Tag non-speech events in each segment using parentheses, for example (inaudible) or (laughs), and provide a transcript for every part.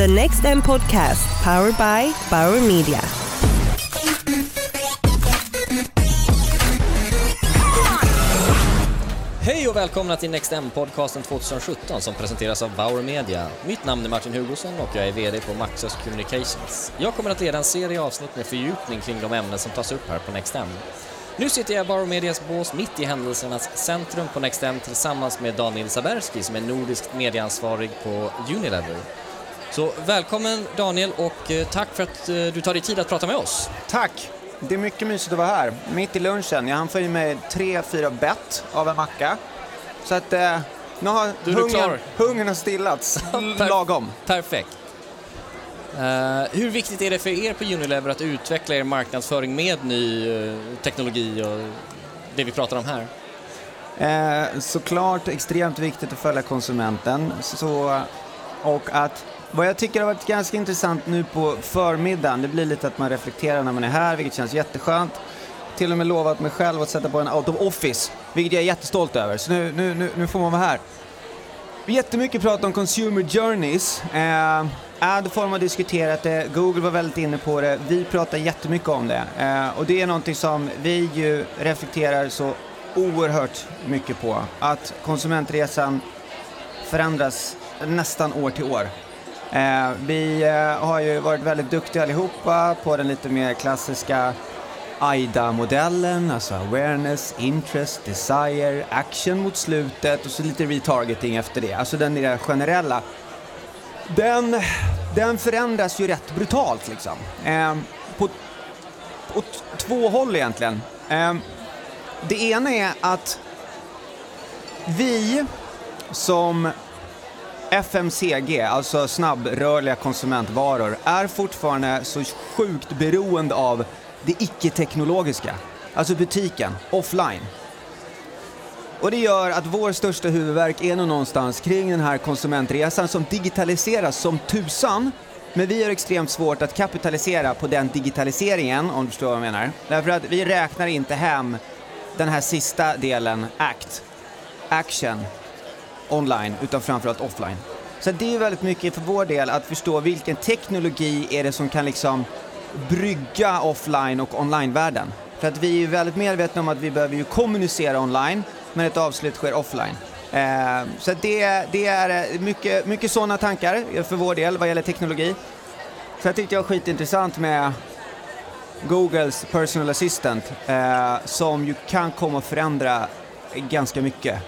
The Next M Podcast, powered by Bauer Media. Hej och välkomna till Next M-podcasten 2017 som presenteras av Bauer Media. Mitt namn är Martin Hugosson och jag är VD på Maxus Communications. Jag kommer att leda en serie avsnitt med fördjupning kring de ämnen som tas upp här på Next M. Nu sitter jag i Bauer Medias bås mitt i händelsernas centrum på Next M tillsammans med Daniel Saberski som är nordiskt medieansvarig på Unilever. Så välkommen Daniel och eh, tack för att eh, du tar dig tid att prata med oss. Tack! Det är mycket mysigt att vara här. Mitt i lunchen. Jag hann få i mig tre, fyra bett av en macka. Så att eh, nu har Du är klar. hungern, hungern har stillats (laughs) lagom. Perfekt. Eh, hur viktigt är det för er på Unilever att utveckla er marknadsföring med ny eh, teknologi och det vi pratar om här? Eh, såklart extremt viktigt att följa konsumenten. Så, och att vad jag tycker har varit ganska intressant nu på förmiddagen, det blir lite att man reflekterar när man är här, vilket känns jätteskönt. Till och med lovat mig själv att sätta på en out of office, vilket jag är jättestolt över. Så nu, nu, nu, nu får man vara här. Jättemycket prat om consumer journeys. Eh, Adform har diskuterat det, Google var väldigt inne på det, vi pratar jättemycket om det. Eh, och det är någonting som vi ju reflekterar så oerhört mycket på. Att konsumentresan förändras nästan år till år. Eh, vi eh, har ju varit väldigt duktiga allihopa på den lite mer klassiska AIDA-modellen, alltså awareness, interest, desire, action mot slutet och så lite retargeting efter det, alltså den där generella. Den, den förändras ju rätt brutalt liksom. Eh, på, på två håll egentligen. Eh, det ena är att vi som FMCG, alltså snabbrörliga konsumentvaror, är fortfarande så sjukt beroende av det icke-teknologiska. Alltså butiken, offline. Och det gör att vår största huvudvärk är nog någonstans kring den här konsumentresan som digitaliseras som tusan. Men vi har extremt svårt att kapitalisera på den digitaliseringen, om du förstår vad jag menar. Därför att vi räknar inte hem den här sista delen, ACT, action, online utan framförallt offline. Så det är väldigt mycket för vår del att förstå vilken teknologi är det som kan liksom brygga offline och online-världen. För att vi är väldigt medvetna om att vi behöver ju kommunicera online men ett avslut sker offline. Eh, så det, det är eh, mycket, mycket sådana tankar för vår del vad gäller teknologi. Så jag tyckte det var skitintressant med Googles personal assistant eh, som ju kan komma att förändra ganska mycket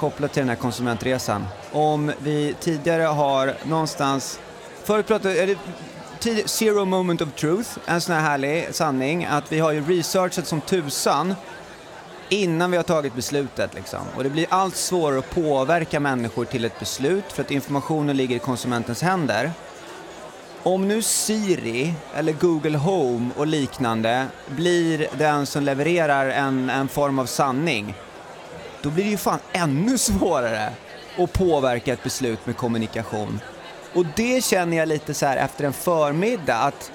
kopplat till den här konsumentresan. Om vi tidigare har någonstans, förut pratade, vi, tid- zero moment of truth, en sån här härlig sanning, att vi har ju researchat som tusan innan vi har tagit beslutet liksom. Och det blir allt svårare att påverka människor till ett beslut för att informationen ligger i konsumentens händer. Om nu Siri eller Google Home och liknande blir den som levererar en, en form av sanning, då blir det ju fan ännu svårare att påverka ett beslut med kommunikation. Och det känner jag lite så här efter en förmiddag att,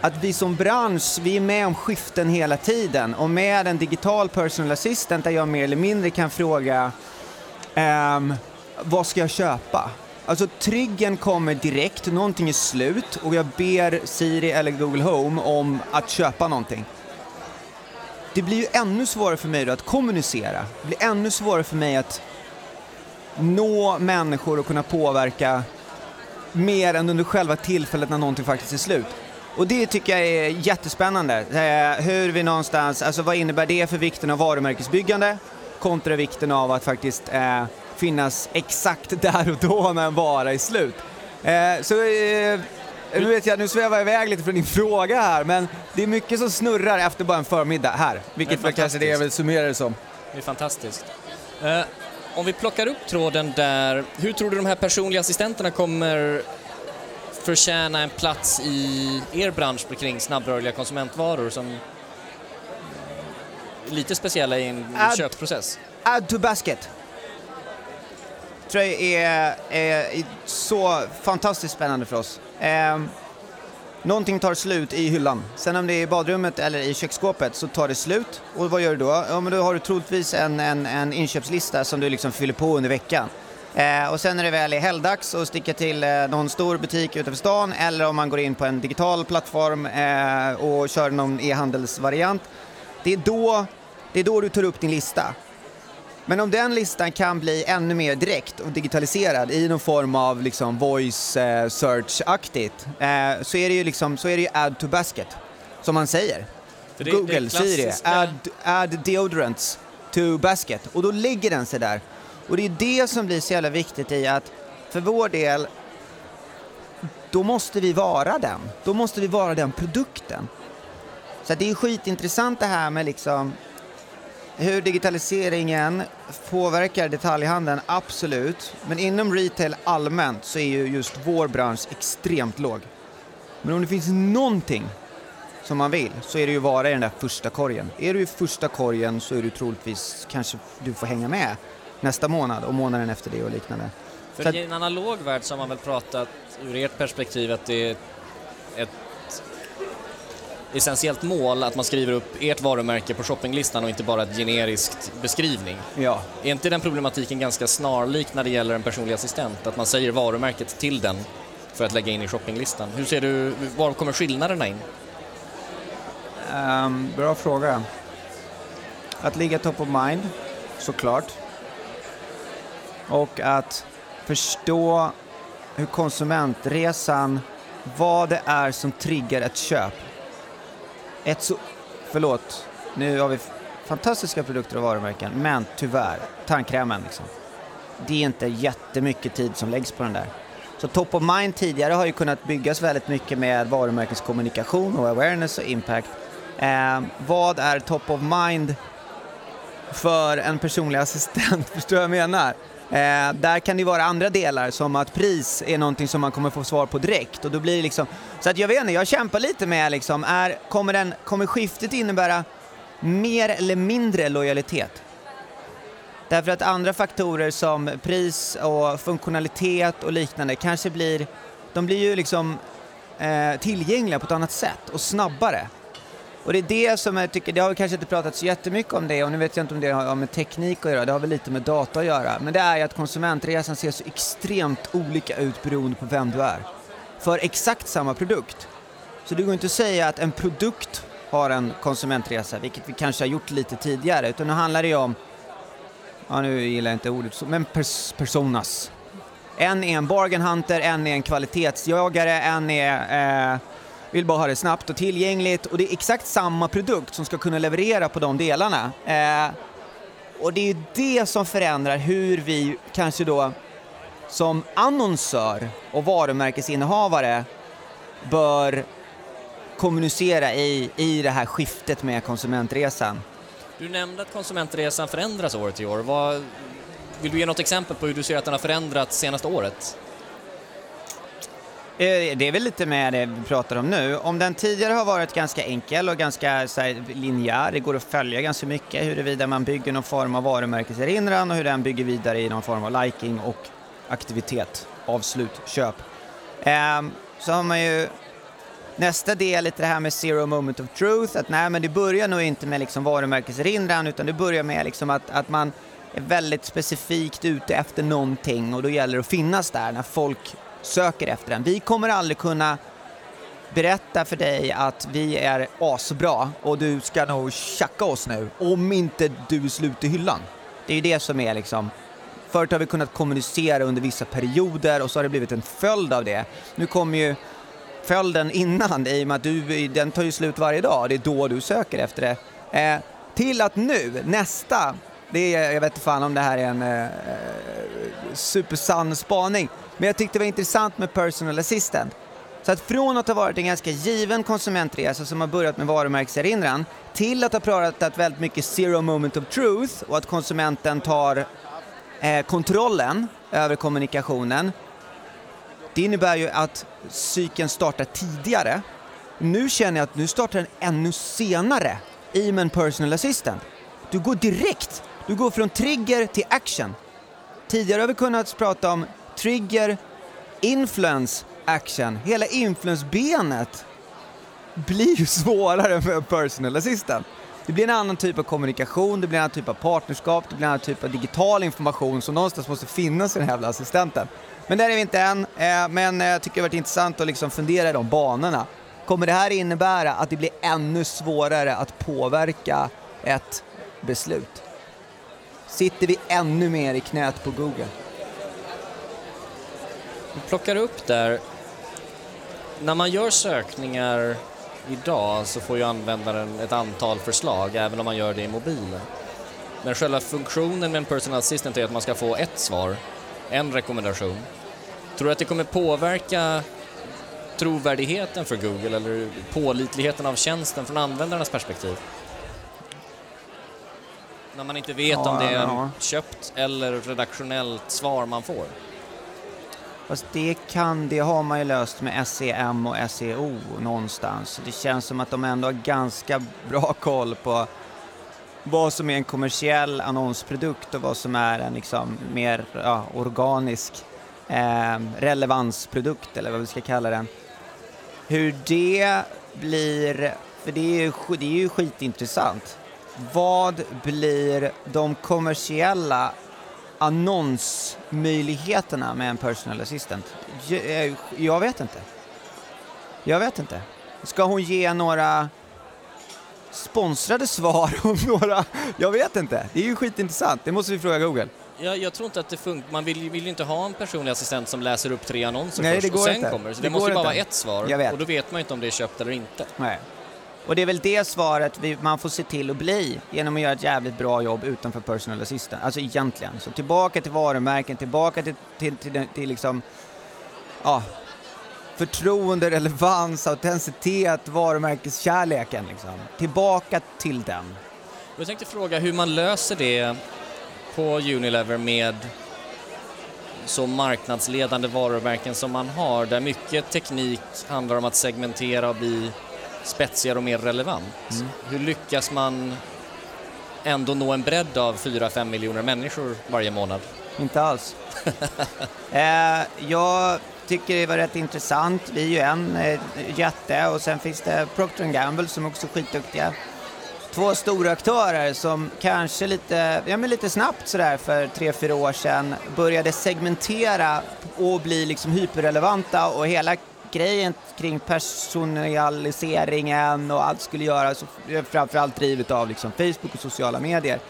att vi som bransch, vi är med om skiften hela tiden och med en digital personal assistant där jag mer eller mindre kan fråga ehm, vad ska jag köpa? Alltså triggen kommer direkt, någonting är slut och jag ber Siri eller Google Home om att köpa någonting. Det blir ju ännu svårare för mig då att kommunicera. Det blir ännu svårare för mig att nå människor och kunna påverka mer än under själva tillfället när någonting faktiskt är slut. Och det tycker jag är jättespännande. Eh, hur vi någonstans, alltså vad innebär det för vikten av varumärkesbyggande kontra vikten av att faktiskt eh, finnas exakt (laughs) där och då när en vara är slut. Eh, så eh, nu vet jag, nu svävar jag iväg lite från din fråga här, men det är mycket som snurrar efter bara en förmiddag här, vilket är väl kanske det jag vill summera det som. Det är fantastiskt. Eh, om vi plockar upp tråden där, hur tror du de här personliga assistenterna kommer förtjäna en plats i er bransch kring snabbrörliga konsumentvaror som är lite speciella i en Add- köpprocess? Add to basket. Tror jag är, är så fantastiskt spännande för oss. Eh, någonting tar slut i hyllan. Sen om det är i badrummet eller i köksskåpet så tar det slut. Och vad gör du då? Ja, men då har du troligtvis en, en, en inköpslista som du liksom fyller på under veckan. Eh, och sen när det väl är helgdags och sticka till eh, någon stor butik utanför stan eller om man går in på en digital plattform eh, och kör någon e-handelsvariant. Det är, då, det är då du tar upp din lista. Men om den listan kan bli ännu mer direkt och digitaliserad i någon form av liksom voice eh, search-aktigt eh, så är det ju liksom, så är det ju add to basket, som man säger. Det- Google det säger det, add, add deodorants to basket och då ligger den sig där. Och det är det som blir så jävla viktigt i att för vår del, då måste vi vara den. Då måste vi vara den produkten. Så det är skitintressant det här med liksom hur digitaliseringen påverkar detaljhandeln, absolut. Men inom retail allmänt så är ju just vår bransch extremt låg. Men om det finns någonting som man vill så är det ju vara i den där första korgen. Är du i första korgen så är du troligtvis kanske du får hänga med nästa månad och månaden efter det och liknande. För att- i en analog värld så har man väl pratat ur ert perspektiv att det är ett essentiellt mål att man skriver upp ert varumärke på shoppinglistan och inte bara ett generiskt beskrivning. Ja, Är inte den problematiken ganska snarlik när det gäller en personlig assistent? Att man säger varumärket till den för att lägga in i shoppinglistan. Hur ser du, var kommer skillnaderna in? Ehm, bra fråga. Att ligga top of mind, såklart. Och att förstå hur konsumentresan, vad det är som triggar ett köp. Ett så, förlåt, nu har vi fantastiska produkter och varumärken, men tyvärr, tandkrämen liksom. Det är inte jättemycket tid som läggs på den där. Så top of mind tidigare har ju kunnat byggas väldigt mycket med varumärkeskommunikation och awareness och impact. Eh, vad är top of mind för en personlig (laughs) assistent? Förstår du vad jag menar? Eh, där kan det vara andra delar som att pris är någonting som man kommer få svar på direkt och då blir det liksom så att jag vet inte, jag kämpar lite med liksom, är, kommer, den, kommer skiftet innebära mer eller mindre lojalitet? Därför att andra faktorer som pris och funktionalitet och liknande kanske blir, de blir ju liksom eh, tillgängliga på ett annat sätt och snabbare. Och det är det som jag tycker, det har vi kanske inte pratat så jättemycket om det och nu vet jag inte om det har med teknik att göra, det har väl lite med data att göra. Men det är ju att konsumentresan ser så extremt olika ut beroende på vem du är. För exakt samma produkt. Så det går inte att säga att en produkt har en konsumentresa, vilket vi kanske har gjort lite tidigare, utan nu handlar det ju om, ja nu gillar jag inte ordet men pers personas. En är en bargain hunter, en är en kvalitetsjagare, en är eh, vill bara ha det snabbt och tillgängligt och det är exakt samma produkt som ska kunna leverera på de delarna. Eh, och det är ju det som förändrar hur vi kanske då som annonsör och varumärkesinnehavare bör kommunicera i, i det här skiftet med konsumentresan. Du nämnde att konsumentresan förändras år till år. Vad, vill du ge något exempel på hur du ser att den har förändrats senaste året? Eh, det är väl lite med det vi pratar om nu. Om den tidigare har varit ganska enkel och ganska så här, linjär, det går att följa ganska mycket huruvida man bygger någon form av varumärkeserinran och hur den bygger vidare i någon form av liking och aktivitet, avslut, köp. Ehm, så har man ju nästa del, lite det här med zero moment of truth, att nej men det börjar nog inte med liksom varumärkeserinran utan det börjar med liksom att, att man är väldigt specifikt ute efter någonting och då gäller det att finnas där när folk söker efter den. Vi kommer aldrig kunna berätta för dig att vi är asbra och du ska nog tjacka oss nu om inte du är slut i hyllan. Det är ju det som är liksom Förut har vi kunnat kommunicera under vissa perioder och så har det blivit en följd av det. Nu kommer ju följden innan i och med att du, den tar ju slut varje dag. Det är då du söker efter det. Eh, till att nu, nästa, det är, jag vet inte fan om det här är en eh, eh, supersann spaning, men jag tyckte det var intressant med personal assistant. Så att från att ha varit en ganska given konsumentresa som har börjat med varumärkeserinran till att ha pratat väldigt mycket zero moment of truth och att konsumenten tar eh, kontrollen över kommunikationen. Det innebär ju att cykeln startar tidigare. Nu känner jag att nu startar den ännu senare i och med en personal assistant. Du går direkt, du går från trigger till action. Tidigare har vi kunnat prata om trigger, influence, action. Hela influence-benet blir ju (laughs) svårare med en personal assistant. det blir en annan typ av kommunikation, det blir en annan typ av partnerskap, det blir en annan typ av digital information som någonstans måste finnas i den här jävla assistenten. Men där är vi inte än, eh, men eh, jag tycker det har varit intressant att liksom fundera i de banorna. Kommer det här innebära att det blir ännu svårare att påverka ett beslut? Sitter vi ännu mer i knät på Google? Du plockar upp där, när man gör sökningar idag så får ju användaren ett antal förslag även om man gör det i mobilen. Men själva funktionen med en personal assistant är att man ska få ett svar, en rekommendation. Tror du att det kommer påverka trovärdigheten för Google eller pålitligheten av tjänsten från användarnas perspektiv? När man inte vet Ja, om det är ja. köpt eller redaktionellt svar man får. Fast det kan, det har man ju löst med SEM och SEO någonstans. Det känns som att de ändå har ganska bra koll på vad som är en kommersiell annonsprodukt och vad som är en liksom mer ja, organisk eh, relevansprodukt eller vad vi ska kalla den. Hur det blir, för det är ju, det är ju skitintressant. Vad blir de kommersiella annonsmöjligheterna med en personal assistant? Jag, eh, jag vet inte. Jag vet inte. Ska hon ge några sponsrade svar om några... Jag vet inte. Det är ju skitintressant. Det måste vi fråga Google. Jag, jag tror inte att det funkar. Man vill, vill ju inte ha en personlig assistent som läser upp tre annonser Nej, först det går och sen inte. kommer. Så Det det, måste ju bara inte. vara ett svar och då vet man ju inte om det är köpt eller inte. Nej. Och det är väl det svaret vi, man får se till att bli genom att göra ett jävligt bra jobb utanför personal assistant. Alltså egentligen. Så tillbaka till varumärken, tillbaka till, till, till, till, till liksom, ja, förtroende, relevans, autenticitet, varumärkeskärleken liksom. Tillbaka till den. Jag tänkte fråga hur man löser det på Unilever med så marknadsledande varumärken som man har, där mycket teknik handlar om att segmentera och bli spetsigare och mer relevant. Hur lyckas man ändå nå en bredd av 4-5 miljoner människor varje månad? Inte alls. (laughs) eh, jag tycker det var rätt intressant. Vi är ju en eh, jätte och sen finns det Procter Gamble som också är skitduktiga. Två stora aktörer som kanske lite, ja, men lite snabbt sådär för tre, fyra år sedan började segmentera och bli liksom hyperrelevanta och hela grejen kring personaliseringen och allt skulle göras, framförallt drivet av liksom Facebook och sociala medier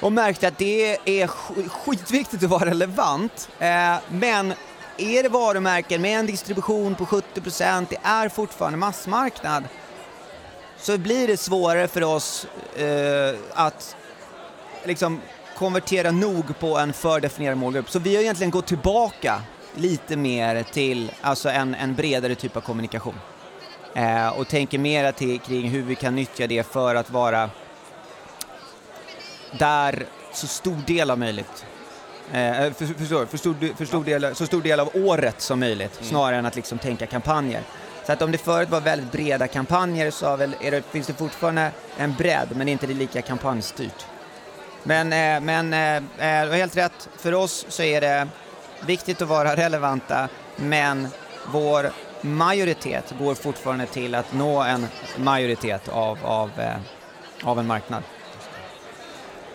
och märkte att det är skitviktigt att vara relevant. Eh, men är det varumärken med en distribution på 70%, det är fortfarande massmarknad, så blir det svårare för oss eh, att liksom konvertera nog på en fördefinierad målgrupp. Så vi har egentligen gått tillbaka lite mer till alltså en, en bredare typ av kommunikation. Eh, och tänker mera till, kring hur vi kan nyttja det för att vara där så stor del av möjligt Eh, för, förstår, för, stor, för stor del, så stor del av året som möjligt, snarare än att liksom tänka kampanjer. Så att om det förut var väldigt breda kampanjer så väl, det, finns det fortfarande en bredd, men inte det lika kampanjstyrt. Men, eh, men eh, eh, du har helt rätt, för oss så är det viktigt att vara relevanta, men vår majoritet går fortfarande till att nå en majoritet av, av, eh, av en marknad.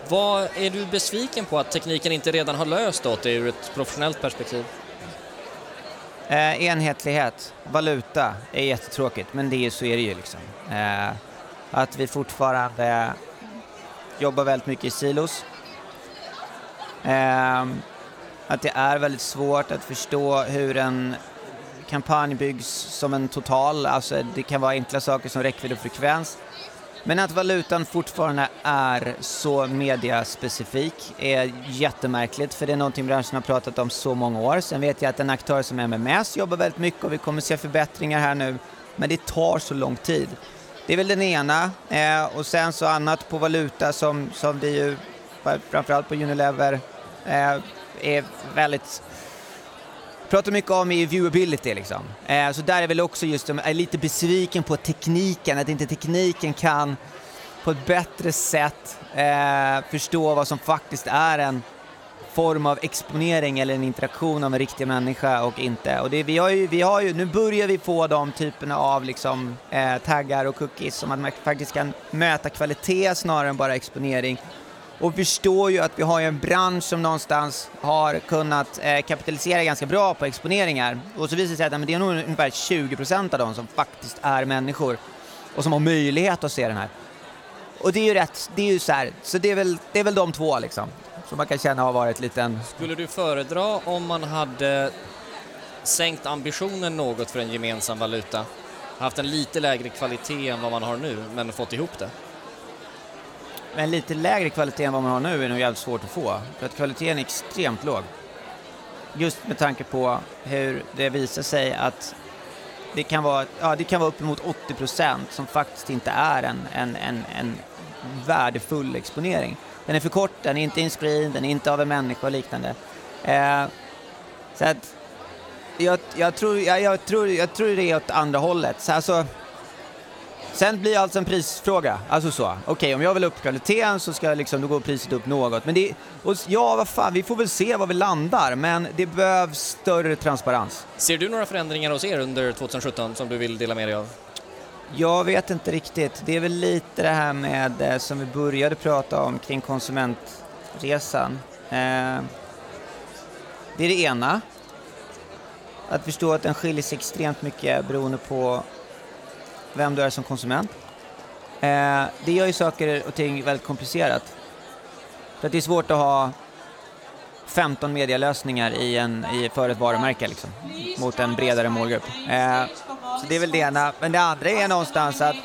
Vad är du besviken på att tekniken inte redan har löst åt dig ur ett professionellt perspektiv? Eh, enhetlighet, valuta är jättetråkigt, men det är, så är det ju liksom. Eh, att vi fortfarande jobbar väldigt mycket i silos. Eh, att det är väldigt svårt att förstå hur en kampanj byggs som en total, alltså det kan vara enkla saker som räckvidd och frekvens. Men att valutan fortfarande är så mediaspecifik är jättemärkligt för det är någonting branschen har pratat om så många år. Sen vet jag att en aktör som MMS jobbar väldigt mycket och vi kommer se förbättringar här nu. Men det tar så lång tid. Det är väl den ena. Eh, och sen så annat på valuta som, som vi ju, framförallt på Unilever, eh, är väldigt pratar mycket om är viewability liksom. Eh, så där är väl också just, jag är lite besviken på tekniken, att inte tekniken kan på ett bättre sätt eh, förstå vad som faktiskt är en form av exponering eller en interaktion av en riktig människa och inte. Och det, vi, har ju, vi har ju, nu börjar vi få de typerna av liksom, eh, taggar och cookies som att man faktiskt kan möta kvalitet snarare än bara exponering. Och förstår ju att vi har en bransch som någonstans har kunnat eh, kapitalisera ganska bra på exponeringar. Och så visar det sig att men det är nog ungefär 20% av dem som faktiskt är människor och som har möjlighet att se den här. Och det är ju rätt, det är ju så här, så det är väl, det är väl de två liksom som man kan känna har varit liten... Skulle du föredra om man hade sänkt ambitionen något för en gemensam valuta? Haft en lite lägre kvalitet än vad man har nu, men fått ihop det? Men lite lägre kvalitet än vad man har nu är nog jävligt svårt att få, för att kvaliteten är extremt låg. Just med tanke på hur det visar sig att det kan vara, ja, det kan vara uppemot 80 procent som faktiskt inte är en, en, en, en värdefull exponering. Den är för kort, den är inte in-screen, den är inte av en människa och liknande. Eh, så att jag, jag, tror, jag, jag, tror, jag tror det är åt andra hållet. Så alltså, sen blir det alltså en prisfråga. Alltså så, okej okay, om jag vill upp kvaliteten så ska liksom, då går priset upp något. Men det, och ja, vad fan, vi får väl se var vi landar, men det behövs större transparens. Ser du några förändringar hos er under 2017 som du vill dela med dig av? Jag vet inte riktigt. Det är väl lite det här med, eh, som vi började prata om, kring konsumentresan. Eh, det är det ena. Att förstå att den skiljer sig extremt mycket beroende på vem du är som konsument. Eh, det gör ju saker och ting väldigt komplicerat. För att det är svårt att ha 15 medialösningar i en, i, för ett varumärke liksom, mot en bredare målgrupp. Eh, så det är väl det ena. Men det andra är någonstans att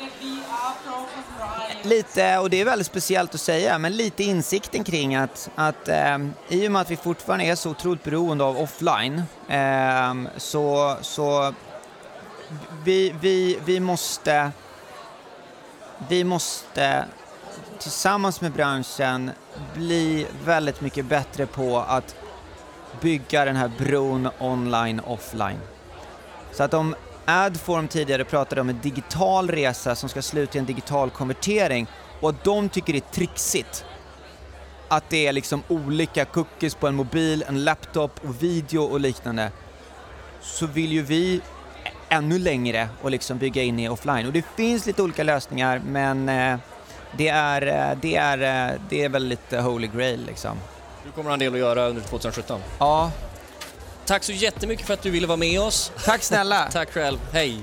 lite, och det är väldigt speciellt att säga, men lite insikten kring att, att eh, i och med att vi fortfarande är så otroligt beroende av offline eh, så, så vi, vi, vi måste vi måste tillsammans med branschen bli väldigt mycket bättre på att bygga den här bron online offline. Så att om Adform tidigare pratade om en digital resa som ska sluta i en digital konvertering och att de tycker det är trixigt att det är liksom olika cookies på en mobil, en laptop och video och liknande så vill ju vi ännu längre och liksom bygga in i offline. Och det finns lite olika lösningar men eh, det, är, eh, det, är, eh, det är väl lite holy grail liksom. Du kommer ha en del att göra under 2017. Ja, Tack så jättemycket för att du ville vara med oss. tack snälla! (laughs) Tack själv, hej!